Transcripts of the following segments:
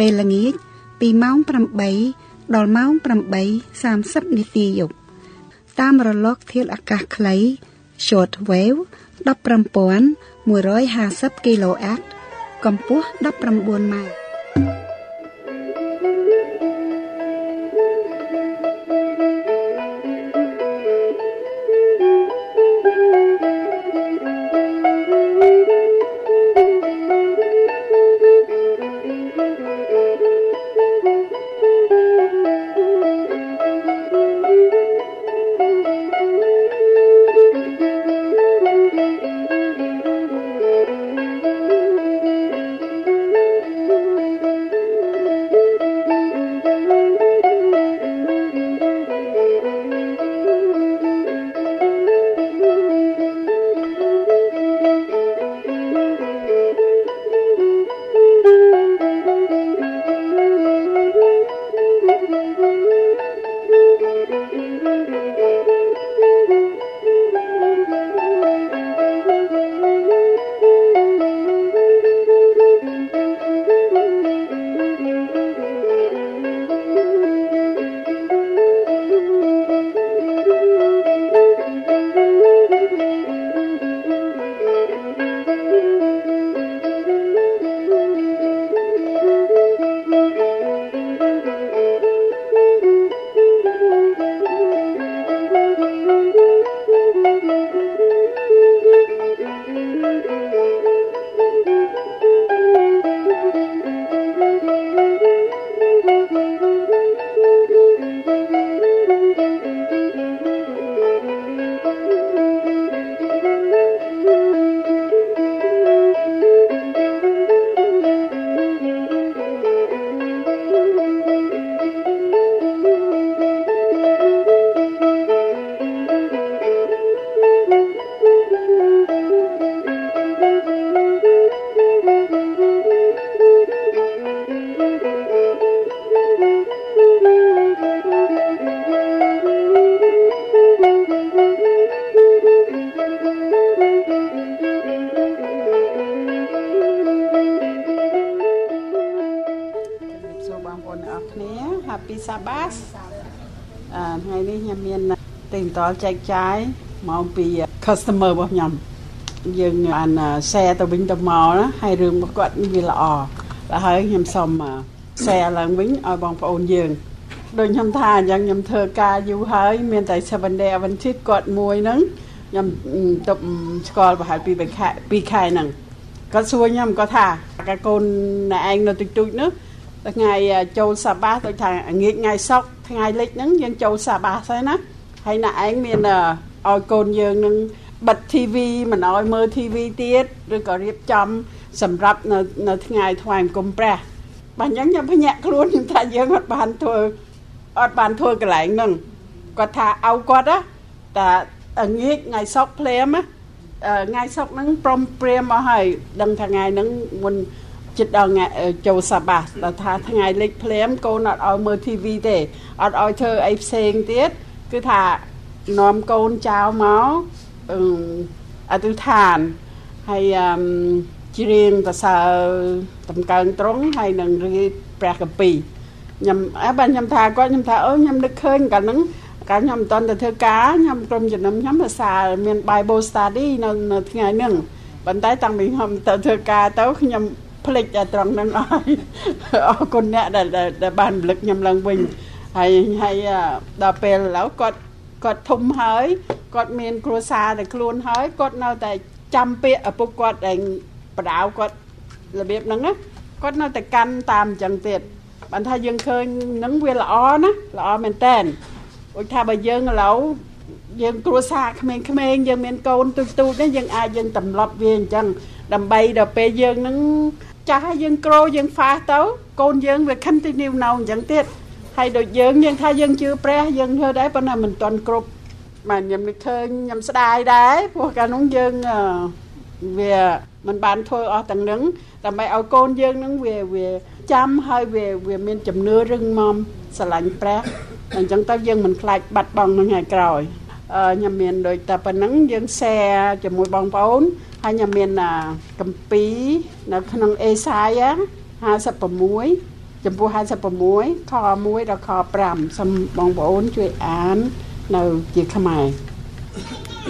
ពេលល្ងាចពីម៉ោង8ដល់ម៉ោង8:30នាទីយប់តាមរលកធាតុអាកាសខ្លី short wave 15150 kHz កម្ពស់19ម៉ែត្រ បន្តចែកចាយមកពី customer របស់ខ្ញុំយើងបាន share ទៅវិញទៅមកណាហើយរឿងរបស់គាត់វាល្អដល់ហើយខ្ញុំសូម share ឡើងវិញឲ្យបងប្អូនយើងដូចខ្ញុំថាអញ្ចឹងខ្ញុំធ្វើការយូរហើយមានតែ7 day Adventist គាត់មួយហ្នឹងខ្ញុំទៅស្គាល់ប្រហែលពីខែ2ខែហ្នឹងគាត់សួរខ្ញុំគាត់ថាកាកូនណែឯងនៅតិចតួចនោះថ្ងៃចូលសាបាសដូចថាងាកថ្ងៃសុកថ្ងៃលិចហ្នឹងយើងចូលសាបាសហើយណា ហើយណាឯងមានឲ្យកូនយើងនឹងបិទ TV មិនឲ្យមើល TV ទៀតឬក៏រៀបចំ សម្រាប់នៅនៅថ្ងៃថ្វាយអង្គមព្រះបាទអញ្ចឹងខ្ញុំភ្ញាក់ខ្លួនខ្ញុំថាយើងអត់បានធ្វើអត់បានធ្វើកន្លែងហ្នឹងគាត់ថាអោគាត់ណាតែងាកថ្ងៃសុកភ្លាមថ្ងៃសុកហ្នឹងព្រមព្រៀមមកហើយដឹងថាថ្ងៃហ្នឹងមុនចិត្តដល់ថ្ងៃចូលសាបាដល់ថាថ្ងៃលិចភ្លាមកូនអត់ឲ្យមើល TV ទេអត់ឲ្យធ្វើអីផ្សេងទៀត គឺថានាំកូនចៅមកអធិដ្ឋានហើយច្រៀងតសើតម្កើងត្រង់ហើយនឹងរៀបព្រះកពីខ្ញុំអើបាទខ្ញុំថាគាត់ខ្ញុំថាអូខ្ញុំនឹកឃើញកាលហ្នឹងកាលខ្ញុំមិនតន់ទៅធ្វើការខ្ញុំក្រុមជំនុំខ្ញុំភាសាមាន Bible study នៅនៅថ្ងៃហ្នឹងប៉ុន្តែតាំងពីខ្ញុំទៅធ្វើការទៅខ្ញុំភ្លេចត្រង់ហ្នឹងអស់អរគុណអ្នកដែលបានរំលឹកខ្ញុំឡើងវិញ ហើយហើយដល់ពេលឥឡូវគាត់គាត់ធំហើយគាត់មាន គ្រួសារតែខ្លួនហើយគាត់នៅតែចាំពាក្យឪពុកគាត់ដែលបដៅគាត់របៀបហ្នឹងណាគាត់នៅតែកាន់តាមអញ្ចឹងទៀតបានថាយើងឃើញហ្នឹងវាល្អណាល្អមែនតើដូចថាបើយើងឥឡូវយើងគ្រួសារក្មេងៗយើងមានកូនទូចទូចនេះយើងអាចយើងតម្លប់វាអញ្ចឹងដើម្បីដល់ពេលយើងនឹងចាស់ហើយយើងក្រយើងហ្វាសទៅកូនយើងវា continue នៅអញ្ចឹងទៀត ហើយដូចយើងយើងថាយើងជឿព្រះយើងធ្វើដែរប៉ុន្តែមិនទាន់គ្រប់បាទខ្ញុំនឹកឃើញខ្ញុំស្ដាយដែរព្រោះកាលនោះយើងវាមិនបានធ្វើអស់ទាំងនឹងដើម្បីឲ្យកូនយើងនឹងវាវាចាំហើយវាវាមានជំនឿរឹងមាំស្រឡាញ់ព្រះអញ្ចឹងទៅយើងមិនខ្លាចបាត់បង់នឹងថ្ងៃក្រោយខ្ញុំមានដូចតែប៉ុណ្ណឹងយើង share ជាមួយបងប្អូនហើយខ្ញុំមានកម្ពីនៅក្នុងអេសាយ56 ចំពោះ56ខ1ដល់ខ5សូមបងប្អូនជួយអាននៅជាខ្មែរ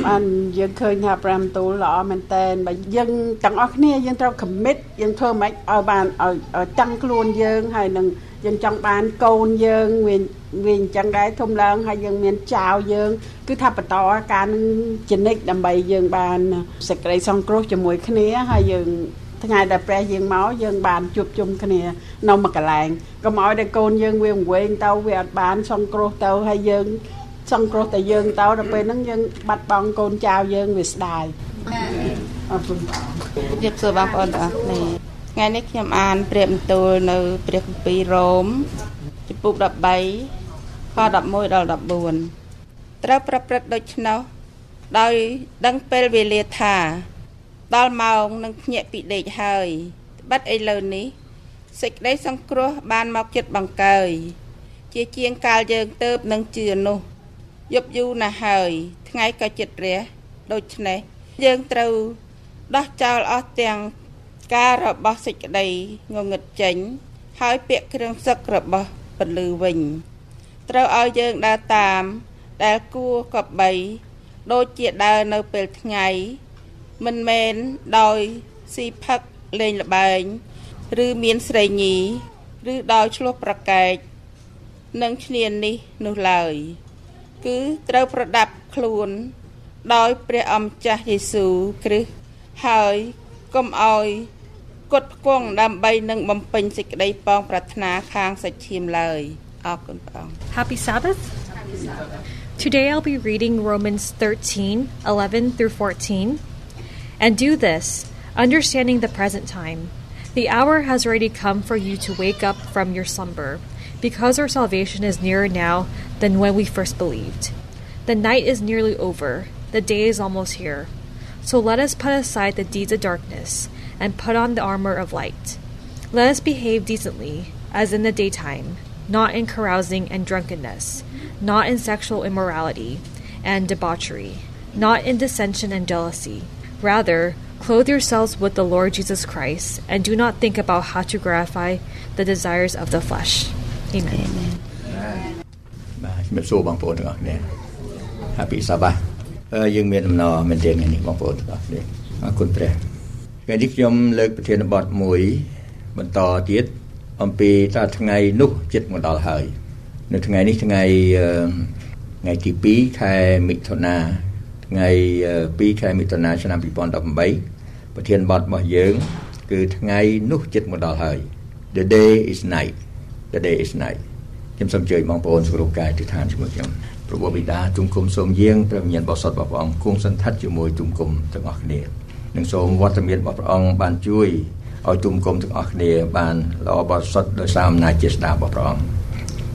បានយើងឃើញថា5ទូលល្អមែនតើបើយើងទាំងអស់គ្នាយើងត្រូវ commit យើងធ្វើម៉េចឲ្យបានឲ្យតាំងខ្លួនយើងហើយនឹងយើងចង់បានកូនយើងវាវាអញ្ចឹងដែរធំឡើងហើយយើងមានចៅយើង គឺថាបន្តការនឹងចនិចដើម្បីយើងបានសេចក្តីសង្គ្រោះជាមួយគ្នាហើយយើង ថ្ងៃដែលព្រះយើងមកយើងបានជួបជុំគ្នានៅមួយកន្លែងកុំឲ្យតែកូនយើងវាវែងទៅវាអត់បានសង្គ្រោះទៅហើយយើងសង្គ្រោះតែយើងទៅដល់ពេលហ្នឹងយើងបាត់បង់កូនចៅយើងវាស្ដាយអរគុណបងជម្រាបសួរបងប្អូនទាំងអស់គ្នាថ្ងៃនេះខ្ញុំអានព្រះបន្ទូលនៅព្រះគម្ពីររ៉ូមចំពុក13ខ11ដល់14ត្រូវប្រព្រឹត្តដូច្នោះដោយដឹងពេលវេលាថា ដល់ម៉ោងនឹងភ្ញាក់ពីដេកហើយត្បិតឥឡូវនេះសេចក្តីសង្គ្រោះបានមកចិត្តបង្កើយជាជាងកាលយើងទៅនឹងជឿនោះយប់យូរណាស់ហើយ ថ្ងៃក៏ចិត្តរះដូច្នេះយើងត្រូវដោះចោលអស់ទាំងការរបស់សេចក្តីងងឹតចេញ ហើយពាក្យគ្រឿងសឹករបស់ពលឺវិញ ត្រូវឲ្យយើងដើរតាម ដែលគួរកបី ដូចជាដើរនៅពេលថ្ងៃ មិនមែនដោយស៊ីផឹកលេងល្បែង ឬមានស្រីញីឬដោយឆ្លោះប្រកែកនឹងឈ្នាននេះនោះឡើយ គឺត្រូវប្រដាប់ខ្លួន ដោយព្រះអម្ចាស់យេស៊ូវគ្រីស្ទហើយកុំឲ្យគត់ផ្គង់ដើម្បីនឹងបំពេញសេចក្តីប៉ងប្រាថ្នាខាងសាច់ឈាមឡើយអរគុណព្រះអង្គ Happy Sabbath Today I'll be reading Romans 13 11 through 14 and do this understanding the present time the hour has already come for you to wake up from your slumber because our salvation is nearer now than when we first believed. The night is nearly over, the day is almost here. So let us put aside the deeds of darkness and put on the armor of light. Let us behave decently, as in the daytime, not in carousing and drunkenness, not in sexual immorality and debauchery, not in dissension and jealousy. Rather, clothe yourselves with the Lord Jesus Christ, and do not think about how to gratify the desires of the flesh. Amen. បាទជំរាបសួរបងប្អូនទាំងអស់គ្នា Happy Sabbath យើងមានដំណរមែនទែនថ្ងៃនេះបងប្អូនទាំងអស់គ្នាអរគុណព្រះថ្ងៃនេះខ្ញុំលើកប្រធានបទមួយបន្តទៀតអំពីថាថ្ងៃនោះចិត្តមកដល់ហើយ នៅថ្ងៃនេះថ្ងៃថ្ងៃទី2ខែមិថុនា ថ្ងៃ2ខែមិថុនាឆ្នាំ2018ប្រធានបទរបស់យើង គឺថ្ងៃនោះចិត្តមកដល់ហើយ The day is night the day is night ខ្ញុំសូមអញ្ជើញបងប្អូនសរុបកាយទិដ្ឋានជាមួយខ្ញុំព្រះបិតាទុំគុំសូមយាងព្រះវិញ្ញាណបរិសុទ្ធរបស់ព្រះអង្គគង់សន្តិដ្ឋជាមួយទុំគុំទាំងអស់គ្នានិងសូមវត្តមានរបស់ព្រះអង្គបានជួយឲ្យទុំគុំទាំងអស់គ្នាបានល្អបរិសុទ្ធដោយសារអំណាចជាស្ដារបស់ព្រះអង្គ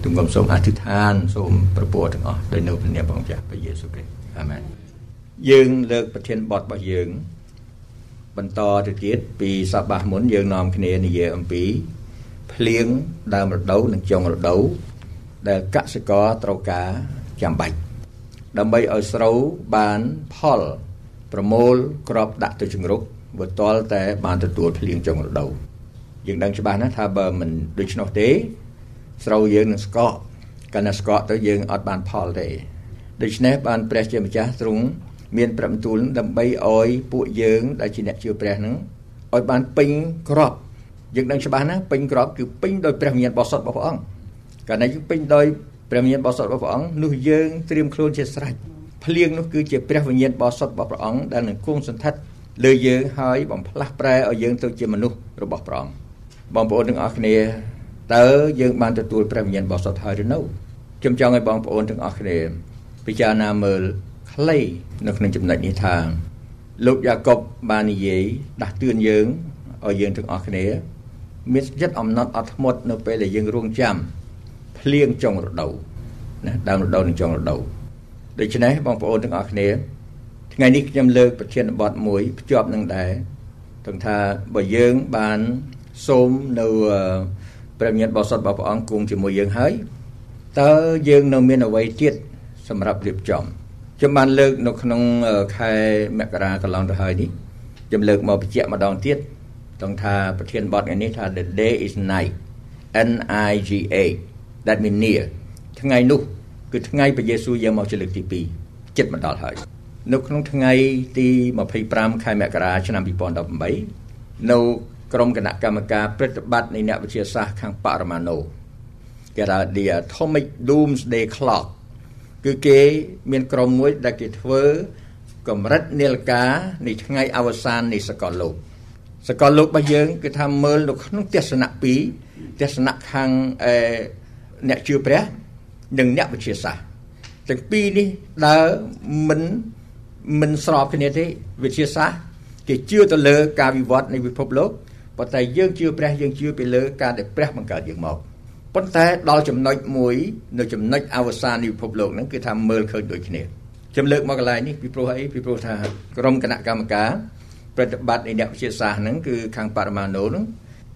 ទុំគុំសូមអធិដ្ឋានសូមប្រពោទាំងអស់ដោយនៅព្រះនាមព្រះអង្គចាស់ព្រះយេស៊ូវគ្រីស្ទអាមែន យើងលើកប្រធានបទរបស់យើង បន្តទៅទៀតពីសប្តាហ៍មុនយើងនាំគ្នានិយាយអំពីភ្លៀងដើមរដូវនិងចុងរដូវដែលកសិករត្រូវការចាំបាច់ដើម្បីឲ្យស្រូវបានផលប្រមូលក្របដាក់ទៅជំរុកបើតលតែបានទទួលភ្លៀងចុងរដូវយើងដឹងច្បាស់ណាស់ថាបើមិនដូច្នោះទេ ស្រូវយើងនឹងស្កកកាលណាស្កកទៅយើងអត់បានផលទេដូច្នេះបានព្រះជាម្ចាស់ទ្រង់ មានប្របន្ទូលដើម្បីឲ្យពួកយើងដែលជាអ្នកជឿព្រះនឹងឲ្យបានពេញក្របយើងដឹងច្បាស់ណាពេញក្របគឺពេញដោយព្រះវិញ្ញាណបរិសុទ្ធរបស់ព្រះអង្គកាលណាយើងពេញដោយព្រះវិញ្ញាណបរិសុទ្ធរបស់ព្រះអង្គនោះយើងត្រៀមខ្លួនជាស្រេចភ្លៀងនោះគឺជាព្រះវិញ្ញាណបរិសុទ្ធរបស់ព្រះអង្គដែលនឹងគង់សន្តិដ្ឋលើយើងហើយបំផ្លាស់ប្រែឲ្យយើងទៅជាមនុស្សរបស់ព្រះអង្គបងប្អូនទាំងអស់គ្នាតើយើងបានទទួលព្រះវិញ្ញាណបរិសុទ្ធហើយឬនៅខ្ញុំចង់ឲ្យបងប្អូនទាំងអស់គ្នាពិចារណាមើល ខ្លីនៅក្នុងចំណុចនេះថាលោកយ៉ាកុបបាននិយាយដាស់តឿនយើងឲ្យយើងទាំងអស់គ្នា មានចិត្តអំណត់អត់ធ្មត់នៅពេលដែលយើងរងចាំភ្លៀងចុងរដូវណាដើមរដូវនិងចុងរដូវដូច្នេះបងប្អូនទាំងអស់គ្នាថ្ងៃនេះខ្ញុំលើកប្រធានបទមួយភ្ជាប់នឹងដែរទាំងថាបើយើងបានសូមនៅព្រះញាតិបោសុតរបស់ព្រះអង្គគង់ជាមួយយើងហើយតើយើងនៅមានអ្វីទៀតសម្រាប់រៀបចំ ខ្ញុំបានលើកនៅក្នុងខែមករាកន្លងទៅហើយនេះខ្ញុំលើកមកបញ្ជាក់ម្ដងទៀតត្រង់ថាប្រធានបទថ្ងៃនេះថា the day is night N I G A that mean near ថ្ងៃនោះគឺថ្ងៃព្រះយេស៊ូវយាងមកជាលើកទី2ចិត្តមកដល់ហើយនៅក្នុងថ្ងៃទី25ខែមករាឆ្នាំ2018នៅក្រុមគណៈកម្មការព្រឹត្តិបត្តិនៃអ្នកវិទ្យាសាស្ត្រខាងបរមាណូគេហៅ the atomic doomsday clock គឺគេមានក្រុមមួយដែលគេធ្វើកម្រិតនាឡិកានៃថ្ងៃអវសាននៃសកលលោកសកលលោករបស់យើងគឺថាមើលនៅក្នុងទស្សនៈ2ទស្សនៈខាងអឺអ្នកជឿព្រះ និងអ្នកវិទ្យាសាស្ត្រទាំងពីរនេះដើរមិនមិនស្របគ្នាទេវិទ្យាសាស្ត្រគេជឿទៅលើ ការវិវត្តនៃពិភពលោកប៉ុន្តែយើងជឿព្រះយើងជឿពីលើ ការដែលព្រះបង្កើតយើងមក ប៉ុន្តែដល់ចំណុចមួយនៅចំណុចអវសាននៃពិភពលោកហ្នឹងគឺថាមើលឃើញដូចគ្នាខ្ញុំលើកមកកន្លែងនេះពីព្រោះអីពីព្រោះថាក្រុមគណៈកម្មការប្រតិបត្តិនៃអ្នកវិទ្យាសាស្ត្រហ្នឹងគឺខាងបរមាណូហ្នឹង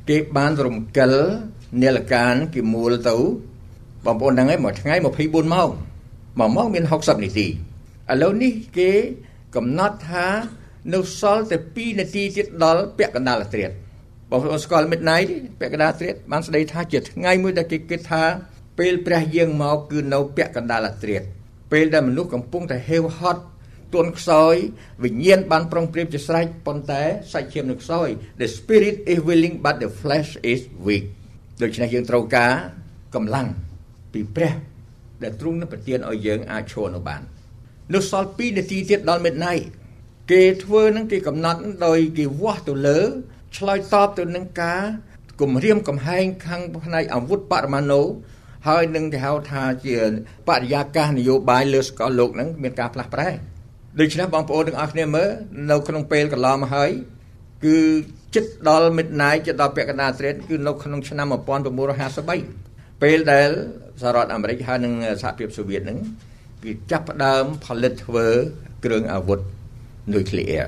គេបានរំកិលនាឡិកានគេមូលទៅបងប្អូនដឹងហើយមួយថ្ងៃ24ម៉ោងមួយម៉ោងមាន60នាទីឥឡូវនេះគេកំណត់ថានៅសល់តែ2នាទីទៀតដល់ពាក់កណ្ដាលអាត្រាត បងប្អូនស្គាល់ midnight ពាក់កណ្ដាលអាត្រាតបានស្ដីថាជាថ្ងៃមួយដែលគេគិតថាពេលព្រះយាងមកគឺនៅពាក់កណ្ដាលអាត្រាតពេលដែលមនុស្សកំពុងតែហេវហត់ទន់ខ្សោយវិញ្ញាណបានប្រុងប្រៀបជាស្រេចប៉ុន្តែសាច់ឈាមនៅខ្សោយ the spirit is willing but the flesh is weak ដូច្នេះយើងត្រូវការកម្លាំងពីព្រះដែលទ្រង់នឹងប្រទានឲ្យយើងអាចឈរនៅបាននៅសល់2នាទីទៀតដល់ midnight គេធ្វើនឹងគេកំណត់ដោយគេវាស់ទៅលើ ឆ្លើយតបទៅនឹងការគម្រាមកំហែងខាងផ្នែកអាវុធបរមាណូហើយនឹងគេហៅថាជាបរិយាកាសនយោបាយលើសកលលោកហ្នឹងមានការផ្លាស់ប្រែដូច្នេះបងប្អូនទាំងអស់គ្នាមើលនៅក្នុងពេលកន្លងមកហើយគឺចិត្តដល់ midnight ចិត្តដល់ពាក់កណ្ដាលត្រេតគឺនៅក្នុងឆ្នាំ1953ពេលដែលសហរដ្ឋអាមេរិកហើយនិងសហភាពសូវៀតហ្នឹងគឺចាប់ផ្ដើមផលិតធ្វើគ្រឿងអាវុធនុយក្លេអ៊ែរ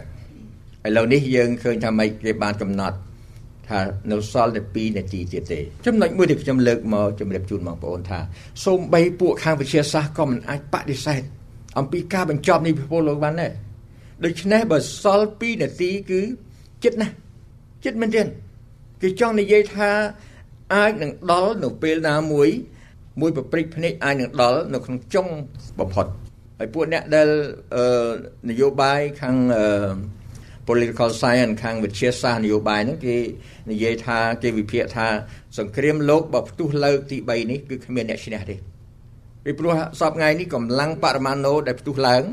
ឥឡូវនេះយើងឃើញថាម៉េចគេបានកំណត់ថានៅសល់តែ2នាទីទៀតទេចំណុចមួយដែលខ្ញុំលើកមកជម្រាបជូនបងប្អូនថាសូម្បីពួកខាងវិទ្យាសាស្ត្រក៏មិនអាចបដិសេធអំពីការបញ្ចប់នៃពិភពលោកបានដែរដូច្នេះបើសល់2នាទីគឺចិត្តណាស់ចិត្តមែនទេគេចង់និយាយថាអាចនឹងដល់នៅពេលណាមួយមួយប្រព្រឹត្តភ្នែកអាចនឹងដល់នៅក្នុងចុងបំផុតហើយពួកអ្នកដែលនយោបាយខាង political science ខាងវិទ្យាសាស្ត្រនយោបាយហ្នឹងគេនិយាយថាគេវិភាគថាសង្គ្រាមលោកបើផ្ទុះលើកទី3នេះគឺគ្មានអ្នកឈ្នះទេពីព្រោះសពថ្ងៃនេះកម្លាំងបរមាណូដែលផ្ទុះឡើង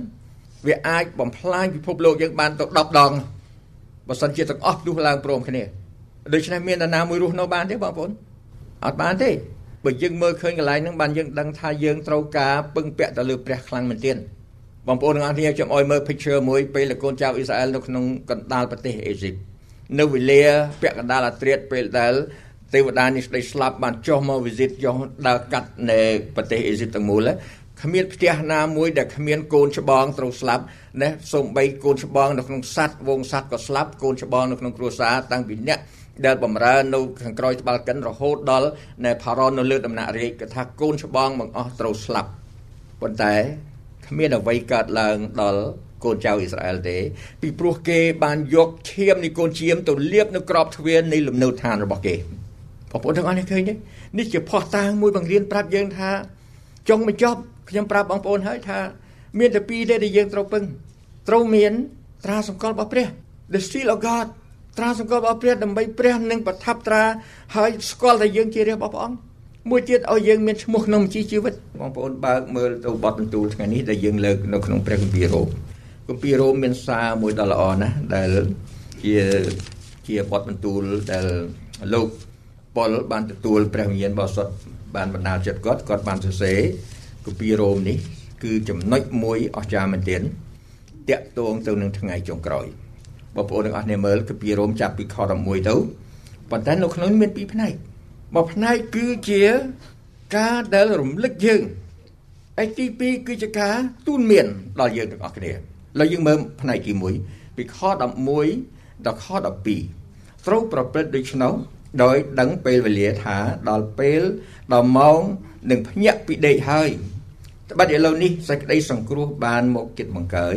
វាអាចបំផ្លាញពិភពលោកយើងបានទៅ10ដងបើសិនជាទាំងអស់ផ្ទុះឡើងព្រមគ្នាដូច្នេះមាននរណាមួយរស់នៅបានទេបងប្អូនអត់បានទេបើយើងមើលឃើញកន្លែងហ្នឹងបានយើងដឹងថាយើងត្រូវការពឹងពាក់ទៅលើព្រះខ្លាំងមែនទែន បងប្អូនទាំងអស់គ្នាខ្ញុំអោយមើល picture មួយពេលកូនចៅអ៊ីស្រាអែលនៅក្នុងកណ្ដាលប្រទេសអេស៊ីបនៅវេលាពាក់កណ្ដាលអាត្រាតពេលដែលទេវតានេះស្ដីស្លាប់បានចុះមក visit ចុះដើរកាត់នៅប្រទេសអេស៊ីបទាំងមូលគ្មានផ្ទះណាមួយដែលគ្មានកូនច្បងត្រូវស្លាប់ណាសូម្បីកូនច្បងនៅក្នុងសัตว์វងសัตว์ក៏ស្លាប់កូនច្បងនៅក្នុងគ្រួសារតាំងពីអ្នកដែលបំរើនៅខាងក្រោយត្បាល់កិនរហូតដល់នៅផារ៉ននៅលើដំណាក់រាជគេថាកូនច្បងបង្អស់ត្រូវស្លាប់ប៉ុន្តែ គ្មានអ្វីកើតឡើងដល់កូនចៅអ៊ីស្រាអែលទេ ពីព្រោះគេបានយកឈាមនៃកូនជៀមទៅលាបនៅក្របទ្វារនៃលំនៅឋានរបស់គេបងប្អូនទាំងអស់នេះឃើញទេនេះជាផុសតាងមួយបង្រៀនប្រាប់យើងថាចុងបញ្ចប់ខ្ញុំប្រាប់បងប្អូនហើយថា មានតែពីរទេដែលយើងត្រូវពឹងត្រូវមានត្រាសម្គាល់របស់ព្រះ The seal of God ត្រាសម្គាល់របស់ព្រះដើម្បីព្រះនឹងប្រថាប់ត្រាហើយស្គាល់តែយើងជារាជរបស់ព្រះអង្គ មួយទៀតឲ្យយើងមានឈ្មោះក្នុងជីជីវិតបងប្អូនបើកមើលទៅបទបន្ទូលថ្ងៃនេះដែលយើងលើកនៅក្នុងព្រះគម្ពីររ៉ូមគម្ពីររ៉ូមមានសារមួយដ៏ល្អណាស់ដែលជាជាបទបន្ទូលដែលលោកប៉ុលបានទទួលព្រះវិញ្ញាណបរិសុទ្ធបានបណ្ដាលចិត្តគាត់គាត់បានសរសេរគម្ពីររ៉ូមនេះគឺចំណុចមួយអស្ចារ្យមែនទែនតាក់ទងទៅនឹងថ្ងៃចុងក្រោយបងប្អូនទាំងអស់គ្នាមើលគឺពីរ៉ូមចាប់ពីខ11ទៅប៉ុន្តែនៅក្នុងមានពីរផ្នែក មួយផ្នែកគឺជាការដែលរំលឹកយើងឯទី2គឺជាការទូនមានដល់យើងទាំងអស់គ្នាឥឡូវយើងមើលផ្នែកទី1ពីខ11ដល់ខ12ត្រូវប្រព្រឹត្តដូច្នោះដោយដឹងពេលវេលាថាដល់ពេលដល់ម៉ោងនឹងភ្ញាក់ពីដេកហើយត្បិតឥឡូវនេះសេចក្តីសង្គ្រោះបានមកគិតបង្កើយ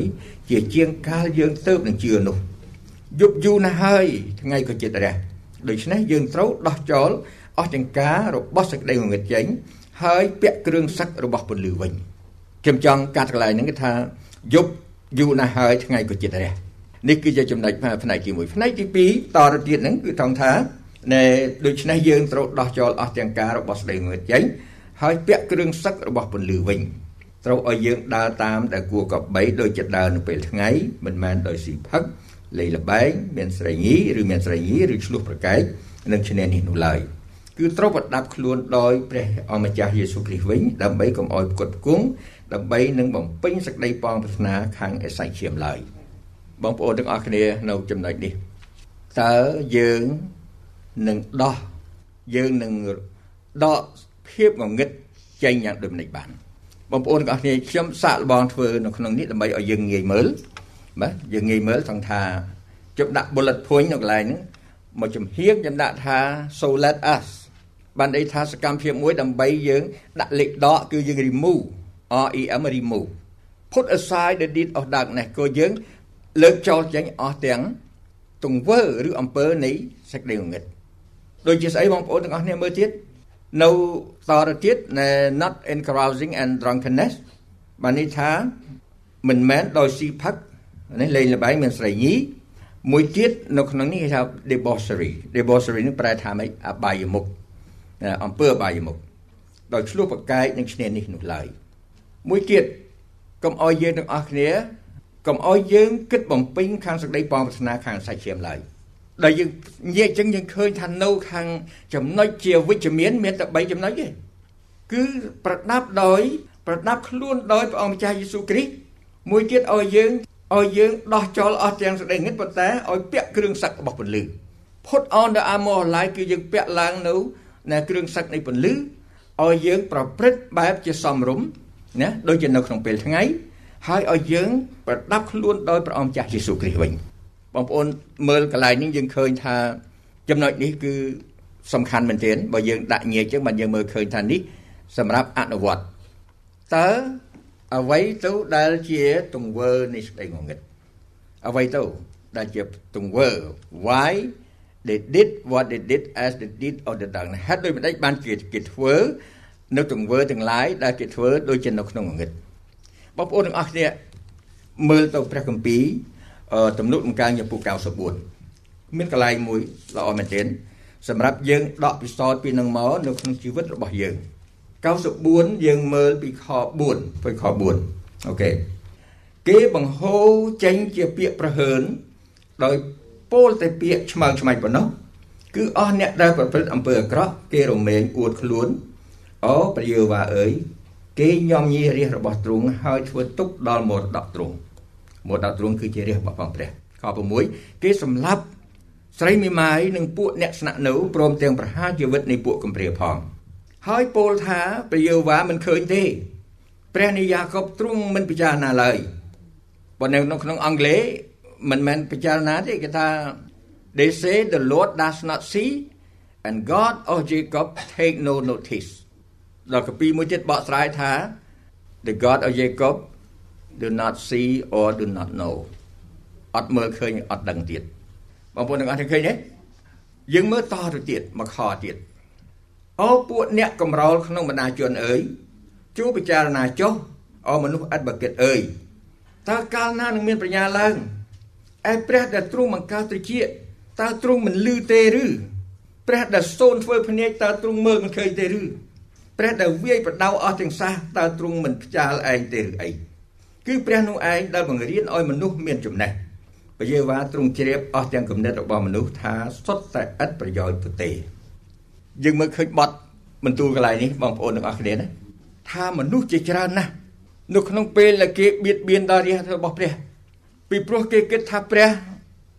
ជាជាងកាលយើងទៅនឹងជឿនោះយប់យូរណាស់ហើយថ្ងៃក៏ចិត្តរះដូច្នេះយើងត្រូវដោះចោល អស់ចង្ការរបស់សេចក្តីងងឹតចេញហើយពាក់គ្រឿងសឹករបស់ពលឺវិញខ្ញុំចង់កាត់កន្លែងហ្នឹងគឺថាយប់យូរណាស់ហើយថ្ងៃក៏ចិត្តរះនេះគឺជាចំណុចផ្នែកទី1ផ្នែកទី2តទៅទៀតហ្នឹងគឺថងថាណែដូច្នេះយើងត្រូវដោះចោលអស់ទាំងការរបស់ស្ដីងងឹតចេញហើយពាក់គ្រឿងសឹករបស់ពលឺវិញត្រូវឲ្យយើងដើរតាមដែលគួរកបីដោយចិត្តដើរនៅពេលថ្ងៃមិនមែនដោយស៊ីផឹកលេងលបែងមានស្រីញីឬមានស្រីញីឬឆ្លោះប្រកែកនឹងឈ្នះនេះនោះឡើយ គឺត្រូវប្រដាប់ខ្លួនដោយព្រះអម្ចាស់យេស៊ូវគ្រីស្ទវិញដើម្បីកុំឲ្យផ្គត់ផ្គង់ដើម្បីនឹងបំពេញសេចក្តីប៉ងប្រាថ្នាខាងអេសាយឈាមឡើយបងប្អូនទាំងអស់គ្នានៅចំណុចនេះតើយើងនឹងដោះយើងនឹងដកភាពងងឹតចេញយ៉ាងដូចម្តេចបានបងប្អូនទាំងអស់គ្នាខ្ញុំសាកល្បងធ្វើនៅក្នុងនេះដើម្បីឲ្យយើងងាយមើលបាទយើងងាយមើលថងថាជប់ដាក់ bullet point នៅកន្លែងហ្នឹងមកចំហៀងខ្ញុំដាក់ថា so let us បានន័យថាសកម្មភាពមួយដើម្បីយើងដាក់លេខដកគឺយើង remove R E M remove put aside the deed of darkness ក៏យើងលើកចោលចេញអស់ទាំងទង្វើឬអំពើនៃសេចក្តីងងឹតដូចជាស្អីបងប្អូនទាំងអស់គ្នាមើលទៀតនៅតទៅទៀត not in carousing and drunkenness បានន័យថាមិនមែនដោយស៊ីផឹកនេះលេងល្បែងមានស្រីញីមួយទៀតនៅក្នុងនេះគេហៅ debauchery debauchery នេះប្រែថាម៉េចអបាយមុខ អំពើអបាយមុខដោយឆ្លោះប្រកែកនឹងឈ្នានេះនោះឡើយមួយទៀតកុំអោយយើងទាំងអស់គ្នាកុំអោយយើងគិតបំពេញខាងសក្តីបងប្រាថ្នាខាងសាច់ឈាមឡើយដែលយើងនិយាយចឹងយើងឃើញថានៅខាងចំណុចជាវិជ្ជមានមានតែ3ចំណុចទេគឺប្រដាប់ដោយ ប្រដាប់ខ្លួនដោយព្រះអង្គម្ចាស់យេស៊ូវគ្រីស្ទមួយទៀតឲ្យយើងឲ្យយើងដោះចោលអស់ទាំងសេចក្តីងឹតប៉ុន្តែឲ្យពាក់គ្រឿងសឹករបស់ពន្លឺ Put on the armor of light គឺយើងពាក់ឡើងនៅ នៅគ្រឿងសឹកនៃពន្លឺឲ្យយើងប្រព្រឹត្តបែបជាសមរម្យណាដូចជានៅក្នុងពេលថ្ងៃហើយឲ្យយើងប្រដាប់ខ្លួនដោយព្រះអង្គចាស់យេស៊ូវគ្រីស្ទវិញបងប្អូនមើលកន្លែងនេះយើងឃើញថាចំណុចនេះគឺសំខាន់មែនទែនបើយើងដាក់ញែកចឹងបានយើងមើលឃើញថានេះសម្រាប់អនុវត្តតើអ្វីទៅដែលជាទង្វើនៃសេចក្តីងងឹតអ្វីទៅដែលជាទង្វើ why they did what they did as they did of the darkness ហេតុដូចម្ដេចបានគេគេធ្វើនៅទង្វើទាំងឡាយដែលគេធ្វើដូចជានៅក្នុងងងឹតបងប្អូនទាំងអស់គ្នាមើលទៅព្រះគម្ពីរទំនុកបង្កើងចំពោះ94មានកន្លែងមួយល្អមែនទែនសម្រាប់យើងដកពិសោធន៍ពីនឹងមកនៅក្នុងជីវិតរបស់យើង94យើងមើលពីខ4ពីខ4អូខេគេបង្ហូរចេញជាពាក្យប្រហើនដោយ ពោលតែពាក្យឆ្មើងឆ្មាច់ប៉ុណ្ណោះគឺអស់អ្នកដែលប្រព្រឹត្តអំពើអាក្រក់គេរមែងអួតខ្លួនអូព្រះយេហូវ៉ាអើយគេញោមញីរាជរបស់ទ្រង់ហើយធ្វើទុកដល់មរតកទ្រង់មរតកទ្រង់គឺជារាជរបស់ព្រះខ6គេសម្លាប់ស្រីមេម៉ាយនិងពួកអ្នកស្នាក់នៅព្រមទាំងប្រហារជីវិតនៃពួកកំព្រាផង ហើយពោលថាព្រះយេហូវ៉ាមិនឃើញទេ ព្រះនៃយ៉ាកុបទ្រង់មិនពិចារណាឡើយប៉ុន្តែនៅក្នុងអង់គ្លេស មិនមែនពិចារណាទេគេថា they say the lord does not see and god of jacob take no notice ដល់កពីមួយទៀតបកស្រាយថា the god of jacob do not see or do not know អត់មើលឃើញអត់ដឹងទៀតបងប្អូនទាំងអស់ឃើញទេយើងមើលតទៅទៀតមកខទៀតអូពួកអ្នកកំរោលក្នុងបណ្ដាជនអើយជួពិចារណាចុះអូមនុស្សអត់បកិតអើយតើកាលណានឹងមានបញ្ញាឡើង ឯព្រះដែលទ្រង់បង្កើតត្រជាតើទ្រង់មិនលឺទេឬព្រះដែលសូនធ្វើភ្នែកតើទ្រង់មើលមិនឃើញទេឬព្រះដែលវាយប្រដៅអស់ទាំងសះតើទ្រង់មិនផ្ចាលឯងទេឬអីគឺព្រះនោះឯងដែលបង្រៀនឲ្យមនុស្សមានចំណេះពយេវ៉ាទ្រង់ជ្រាបអស់ទាំងគំនិតរបស់មនុស្សថាសុទ្ធតែឥតប្រយោជន៍ទៅទេយើងមើលឃើញបត់បន្ទូលកន្លែងនេះបងប្អូនទាំងអស់គ្នាណាថាមនុស្សជាច្រើនណាស់នៅក្នុងពេលដែលគេបៀតបៀនដល់រាជរបស់ព្រះ ពីព្រោះគេគិតថាព្រះ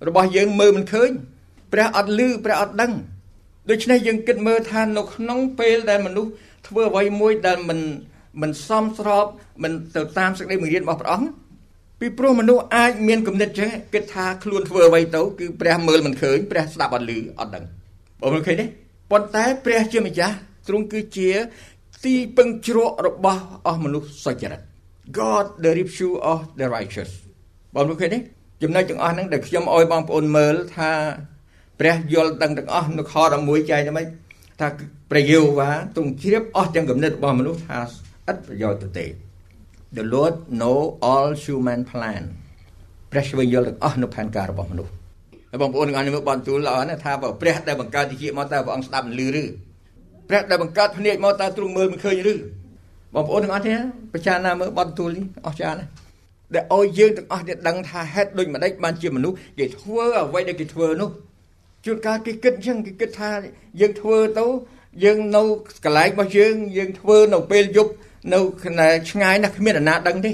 របស់យើងមើលមិនឃើញព្រះអត់ឮព្រះអត់ដឹងដូច្នេះយើងគិតមើលថានៅក្នុងពេលដែលមនុស្សធ្វើអ្វីមួយដែលមិនមិនសមស្របមិនទៅតាមសេចក្តីបង្រៀនរបស់ព្រះអង្គពីព្រោះមនុស្សអាចមានគំនិតចឹងគិតថាខ្លួនធ្វើអ្វីទៅគឺព្រះមើលមិនឃើញព្រះស្ដាប់អត់ឮអត់ដឹងបងមើលឃើញទេប៉ុន្តែព្រះជាម្ចាស់ទ្រង់គឺជាទីពឹងជ្រករបស់អស់មនុស្សសុចរិត God the refuge of the righteous បងមើលឃើញទេចំណុចទាំងអស់ហ្នឹងដែលខ្ញុំអោយបងប្អូនមើលថាព្រះយល់ដឹងទាំងអស់នៅខ11ចែកថាម៉េចថាព្រះយេហូវ៉ាទ្រង់ជ្រាបអស់ទាំងគំនិតរបស់មនុស្សថាឥតប្រយោជន៍ទៅទេ The Lord know all human plan ព្រះស្វែងយល់ទាំងអស់នៅផែនការរបស់មនុស្សហើយបងប្អូនទាំងអស់នេះមើលបន្ទូលល្អណាស់ថាបើព្រះដែលបង្កើតវិជាមកតើព្រះអង្គស្ដាប់ឮឬព្រះដែលបង្កើតភ្នែកមកតើទ្រង់មើលមិនឃើញឬបងប្អូនទាំងអស់នេះពិចារណាមើលបន្ទូលនេះអស្ចារ្យណាស់ ដែលឲ្យយើងទាំងអស់នេះដឹងថាហេតុដូចម្ដេចបានជាមនុស្សគេធ្វើអ្វីដែលគេធ្វើនោះជួនកាលគេគិតអញ្ចឹងគេគិតថាយើងធ្វើទៅយើងនៅកន្លែងរបស់យើងយើងធ្វើនៅពេលយប់នៅឆ្ងាយណាស់គ្មានអ្នកណាដឹងទេ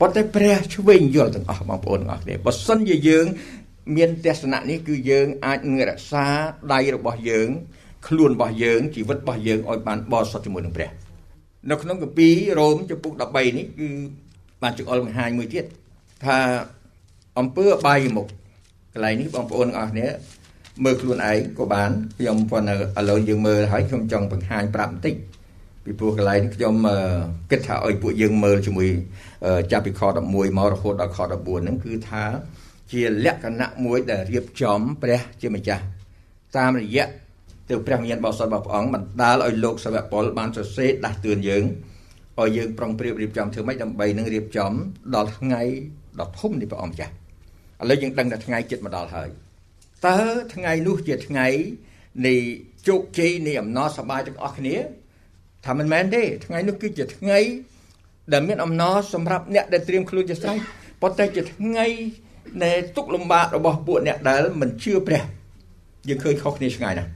ប៉ុន្តែព្រះឆ្វេងយល់ទាំងអស់បងប្អូនទាំងអស់គ្នាបើសិនជាយើង មានទស្សនៈនេះគឺយើងអាចនឹងរក្សាដៃរបស់យើង ខ្លួនរបស់យើងជីវិតរបស់យើងឲ្យបានបរិសុទ្ធជាមួយនឹងព្រះនៅក្នុងកាពីរ៉ូមចំពុក13នេះគឺ បានចង្អុលបង្ហាញមួយទៀតថាអំពើអបាយមុខកន្លែងនេះបងប្អូនទាំងអស់គ្នាមើលខ្លួនឯងក៏បានខ្ញុំប៉ុន្តែឥឡូវយើងមើលហើយខ្ញុំចង់បង្ហាញប្រាប់បន្តិចពីព្រោះកន្លែងនេះខ្ញុំគិតថាឲ្យពួកយើងមើលជាមួយចាប់ពីខ11មករហូតដល់ខ14ហ្នឹងគឺថាជាលក្ខណៈមួយដែលរៀបចំព្រះជាម្ចាស់តាមរយៈទៅព្រះវិញ្ញាណបរិសុទ្ធរបស់ព្រះអង្គបណ្ដាលឲ្យលោកសាវកប៉ុលបានសរសេរដាស់តឿនយើង ឲ្យយើងប្រុងប្រៀបរៀបចំធ្វើម៉េចដើម្បីនឹងរៀបចំដល់ថ្ងៃដ៏ធំនៃព្រះអង្គម្ចាស់ឥឡូវយើងដឹងថាថ្ងៃចិត្តមកដល់ហើយតើថ្ងៃនោះជាថ្ងៃនៃជោគជ័យនៃអំណរសប្បាយទាំងអស់គ្នាថាមិនមែនទេថ្ងៃនោះគឺជាថ្ងៃដែលមានអំណរសម្រាប់អ្នកដែលត្រៀមខ្លួនជាស្រេចប៉ុន្តែជាថ្ងៃនៃទុកលំបាករបស់ពួកអ្នកដែលមិនជឿព្រះយើងឃើញខុសគ្នាឆ្ងាយណាស់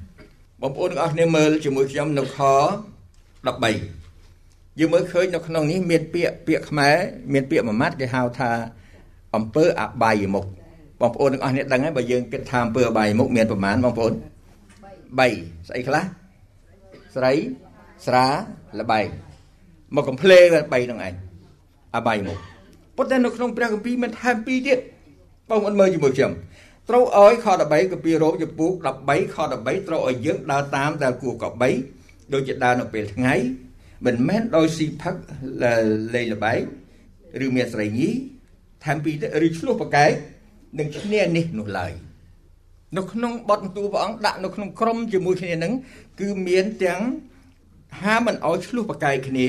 បងប្អូនទាំងអស់គ្នាមើលជាមួយខ្ញុំនៅខ13 យើងមើលឃើញនៅក្នុងនេះមានពាក្យពាក្យខ្មែរមានពាក្យមួយម៉ាត់គេហៅថាអំពើអបាយមុខបងប្អូនទាំងអស់នេះដឹងហើយបើយើងគិតថាអំពើអបាយមុខមានប្រមាណបងប្អូន3ស្អីខ្លះស្រីស្រាលបែងមកកំភ្លេ3ហ្នឹងឯងអបាយមុខប៉ុន្តែនៅក្នុងព្រះគម្ពីរមានថែម2ទៀតបងប្អូនមើលជាមួយខ្ញុំត្រូវឲ្យខ13កាពីរ៉ូមចំពោះ13ខ13ត្រូវឲ្យយើងដើរតាមដែលគួរកបីដូចជាដើរនៅពេលថ្ងៃ មិនមែនដោយស៊ីផឹកលេងលបែងឬមានស្រីញីថែមពីឬឆ្លោះប្រកែកនឹងឈ្នះនេះនោះឡើយនៅក្នុងបទបន្ទូលព្រះអង្គដាក់នៅក្នុងក្រុមជាមួយគ្នានឹងគឺមានទាំងហាមិនឲ្យឆ្លោះប្រកែកគ្នា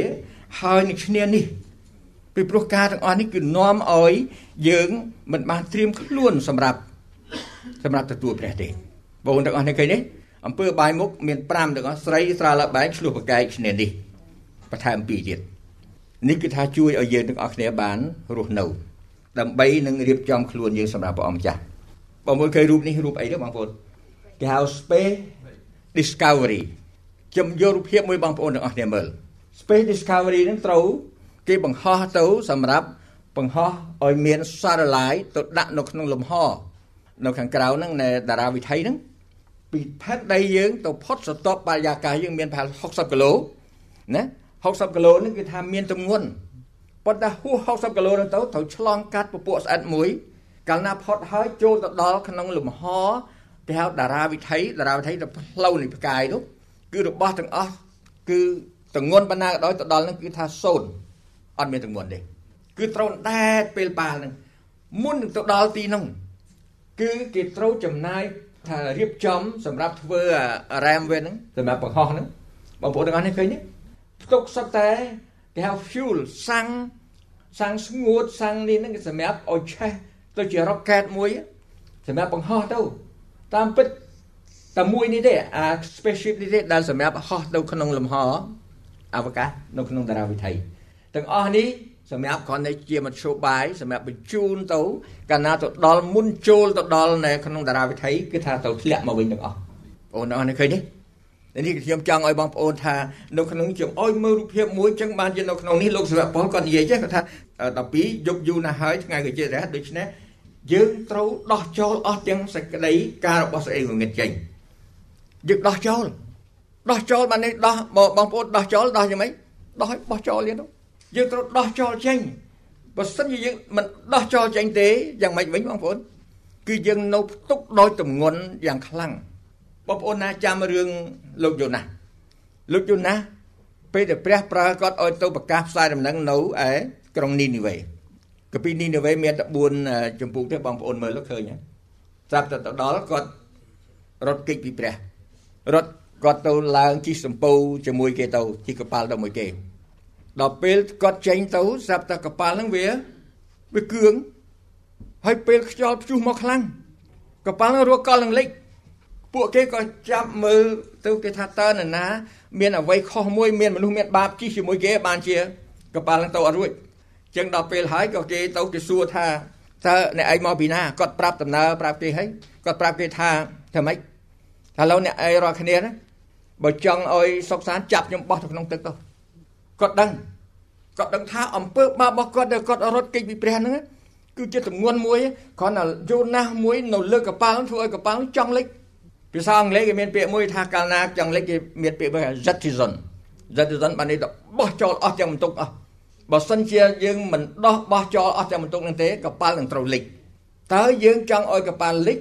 ហើយនឹងឈ្នះនេះពីព្រោះការទាំងអស់នេះគឺនាំឲ្យយើងមិនបានត្រៀមខ្លួនសម្រាប់សម្រាប់ទទួលព្រះទេបងទាំងអស់នេះឃើញទេអំពើបាយមុខមាន5ទាំងអស់ស្រីស្រាលបែកឆ្លោះប្រកែកឈ្នះនេះ បន្ថែម2ទៀតនេះគឺថាជួយឲ្យយើងទាំងអស់គ្នាបានរស់នៅដើម្បីនឹងរៀបចំខ្លួនយើងសម្រាប់ព្រះអង្គម្ចាស់បងប្អូនឃើញរូបនេះរូបអីទេបងប្អូនគេហៅ space discovery ខ្ញុំយករូបភាពមួយបងប្អូនទាំងអស់គ្នាមើល space discovery ហ្នឹងត្រូវគេបង្ហោះទៅសម្រាប់បង្ហោះឲ្យមាន satellite ទៅដាក់នៅក្នុងលំហនៅខាងក្រៅហ្នឹងនៃតារាវិថីហ្នឹងពីផែនដីយើងទៅផុតសតបបរិយាកាសយើងមានប្រហែល60គីឡូណា 60គីឡូហ្នឹងគឺថាមានទម្ងន់ប៉ុន្តែហួស60គីឡូហ្នឹងទៅត្រូវឆ្លងកាត់ពពួកស្អិតមួយ កាលណាផុតហើយចូលទៅដល់ក្នុងលំហគេហៅតារាវិថីតារាវិថីទៅផ្លូវនៃផ្កាយនោះគឺរបស់ទាំងអស់គឺទងន់ប៉ុណ្ណាក៏ដោយទៅដល់ហ្នឹងគឺថាសូន្យអត់មានទងន់ទេគឺត្រូវដែតពេលបាល់ហ្នឹងមុននឹងទៅដល់ទីហ្នឹងគឺគេត្រូវចំណាយថារៀបចំ សម្រាប់ធ្វើរ៉ែមវិញហ្នឹងសម្រាប់បង្ហោះហ្នឹងបងប្អូនទាំងអស់នេះឃើញទេ ផ្ទុកសត្វតែគេហៅ fuel សាំងសាំងស្ងួតសាំងនេះហ្នឹងសម្រាប់ឲ្យឆេះទៅជា rocket មួយសម្រាប់បង្ហោះទៅតាមពិតតែមួយនេះទេអា spaceship នេះទេដែលសម្រាប់ហោះទៅក្នុងលំហអវកាសនៅក្នុងតារាវិថីទាំងអស់នេះសម្រាប់គ្រាន់តែជាមធ្យោបាយសម្រាប់បញ្ជូនទៅកាលណាទៅដល់មុនចូលទៅដល់នៅក្នុងតារាវិថីគឺថាទៅធ្លាក់មកវិញទាំងអស់បងប្អូនអរនេះឃើញទេ នេះខ្ញុំចង់ឲ្យបងប្អូនថានៅក្នុងខ្ញុំអោយមើលរូបភាពមួយចឹងបានជានៅក្នុងនេះលោកសាវកប៉ុលគាត់និយាយចេះគាត់ថា12យប់យូរណាស់ហើយថ្ងៃក៏ជារះដូច្នេះយើងត្រូវដោះចោលអស់ទាំងសេចក្តីការរបស់ស្អីងងឹតចេញយើងដោះចោលដោះចោលបាននេះដោះបងប្អូនដោះចោលដោះយ៉ាងម៉េចដោះឲ្យបោះចោលទៀតយើងត្រូវដោះចោលចេញបើសិនជាយើងមិនដោះចោលចេញទេយ៉ាងម៉េចវិញបងប្អូនគឺយើងនៅផ្ទុកដោយទម្ងន់យ៉ាងខ្លាំង បងប្អូនណាចាំរឿងលោកយូណាលោកយូណាពេលដែលព្រះប្រើគាត់ឲ្យទៅប្រកាសផ្សាយដំណឹងនៅឯក្រុងនីនីវេកាពីនីនីវេមានតែ4ចម្ពោះទេបងប្អូនមើលឃើញស្រាប់តែទៅដល់គាត់រត់គេចពីព្រះរត់គាត់ទៅឡើងជិះសំពៅជាមួយគេទៅជិះកប៉ាល់ទៅមួយគេដល់ពេលគាត់ចេញទៅស្រាប់តែកប៉ាល់ហ្នឹងវាវាគឿងហើយពេលខ្យល់ព្យុះមកខ្លាំងកប៉ាល់ហ្នឹងរកកលនឹងលិច ពួកគេក៏ចាប់មើលទៅគេថាតើនរណា មានអ្វីខុសមួយមានមនុស្សមានបាបជិះជាមួយគេបានជាកប៉ាល់ហ្នឹងទៅអត់រួចចឹងដល់ពេលហើយក៏គេទៅគេសួរថាតើអ្នកឯងមកពីណាគាត់ប្រាប់ដំណើរប្រាប់គេហើយគាត់ប្រាប់គេថាថាម៉េចឥឡូវអ្នកឯងរាល់គ្នាណាបើចង់ឲ្យសុកសានចាប់ខ្ញុំបោះទៅក្នុងទឹកទៅគាត់ដឹងគាត់ដឹងថាអំពើបាបរបស់គាត់ដែលគាត់រត់គេចពីព្រះហ្នឹងគឺជាទម្ងន់មួយគ្រាន់តែយូណាស់មួយនៅលើកប៉ាល់ធ្វើឲ្យកប៉ាល់ចង់លិច ភាសាអង់គ្លេសគេមានពាក្យមួយថាកាលណាចង់លិចគេមានពាក្យមួយថា jettison jettison បាននេះបោះចោលអស់ទាំងបន្ទុកអស់បើសិនជាយើងមិនដោះបោះចោលអស់ទាំងបន្ទុកនឹងទេកប៉ាល់នឹងត្រូវលិចតើយើងចង់ឲ្យកប៉ាល់លិច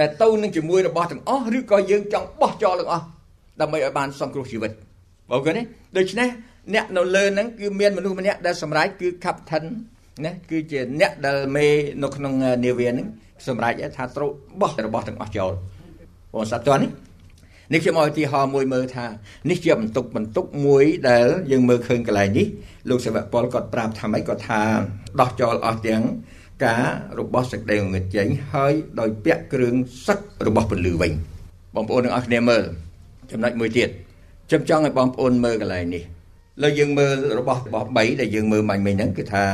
ដែលទៅនឹងជាមួយរបស់ទាំងអស់ឬក៏យើងចង់បោះចោលទាំងអស់ដើម្បីឲ្យបានសង្គ្រោះជីវិតបងប្អូនទេដូច្នេះអ្នកនៅលើហ្នឹងគឺមានមនុស្សម្នាក់ដែលសម្រេចគឺ captain ណាគឺជាអ្នកដែលមេនៅក្នុងនាវាហ្នឹងសម្រេចថាត្រូវបោះរបស់ទាំងអស់ចោល បងសាទរនេះនេះខ្ញុំឲ្យឧទាហរណ៍មួយមើលថានេះជាបន្ទុកបន្ទុកមួយដែលយើងមើលឃើញកន្លែងនេះលោកសាវកប៉ុលគាត់ប្រាប់ថាម៉េចគាត់ថាដោះចោលអស់ទាំងការរបស់សេចក្តីងងឹតចេញហើយដោយពាក់គ្រឿងសឹករបស់ពលឺវិញបងប្អូនទាំងអស់គ្នាមើលចំណុចមួយទៀតខ្ញុំចង់ឲ្យបងប្អូនមើលកន្លែងនេះលើយើងមើលរបស់របស់3ដែលយើងមើលមាញ់មិញហ្នឹងគឺថា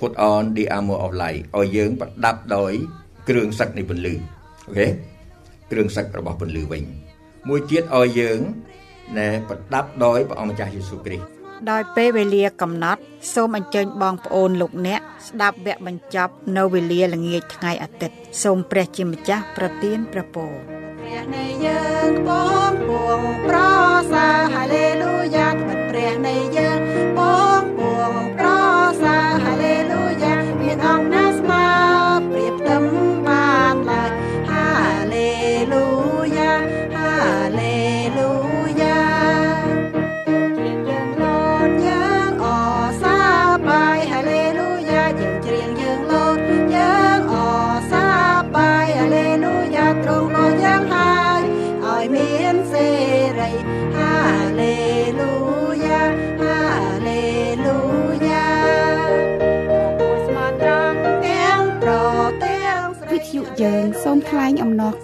put on the armor of light ឲ្យយើងប្រដាប់ដោយគ្រឿងសឹកនៃពន្លឺអូខេ គ្រឿងសឹករបស់ពន្លឺវិញ មួយទៀតឲ្យយើងណែប្រដាប់ដោយព្រះអង្គម្ចាស់យេស៊ូវគ្រីស្ទដោយពេលវេលាកំណត់សូមអញ្ជើញបងប្អូនលោកអ្នកស្ដាប់វគ្គបញ្ចប់នៅវេលាល្ងាចថ្ងៃអាទិត្យសូមព្រះជាម្ចាស់ប្រទានព្រះពរព្រះនៃយើងបងពួងប្រសាហាឡេលូយ៉ាត្បិតព្រះនៃយើងបង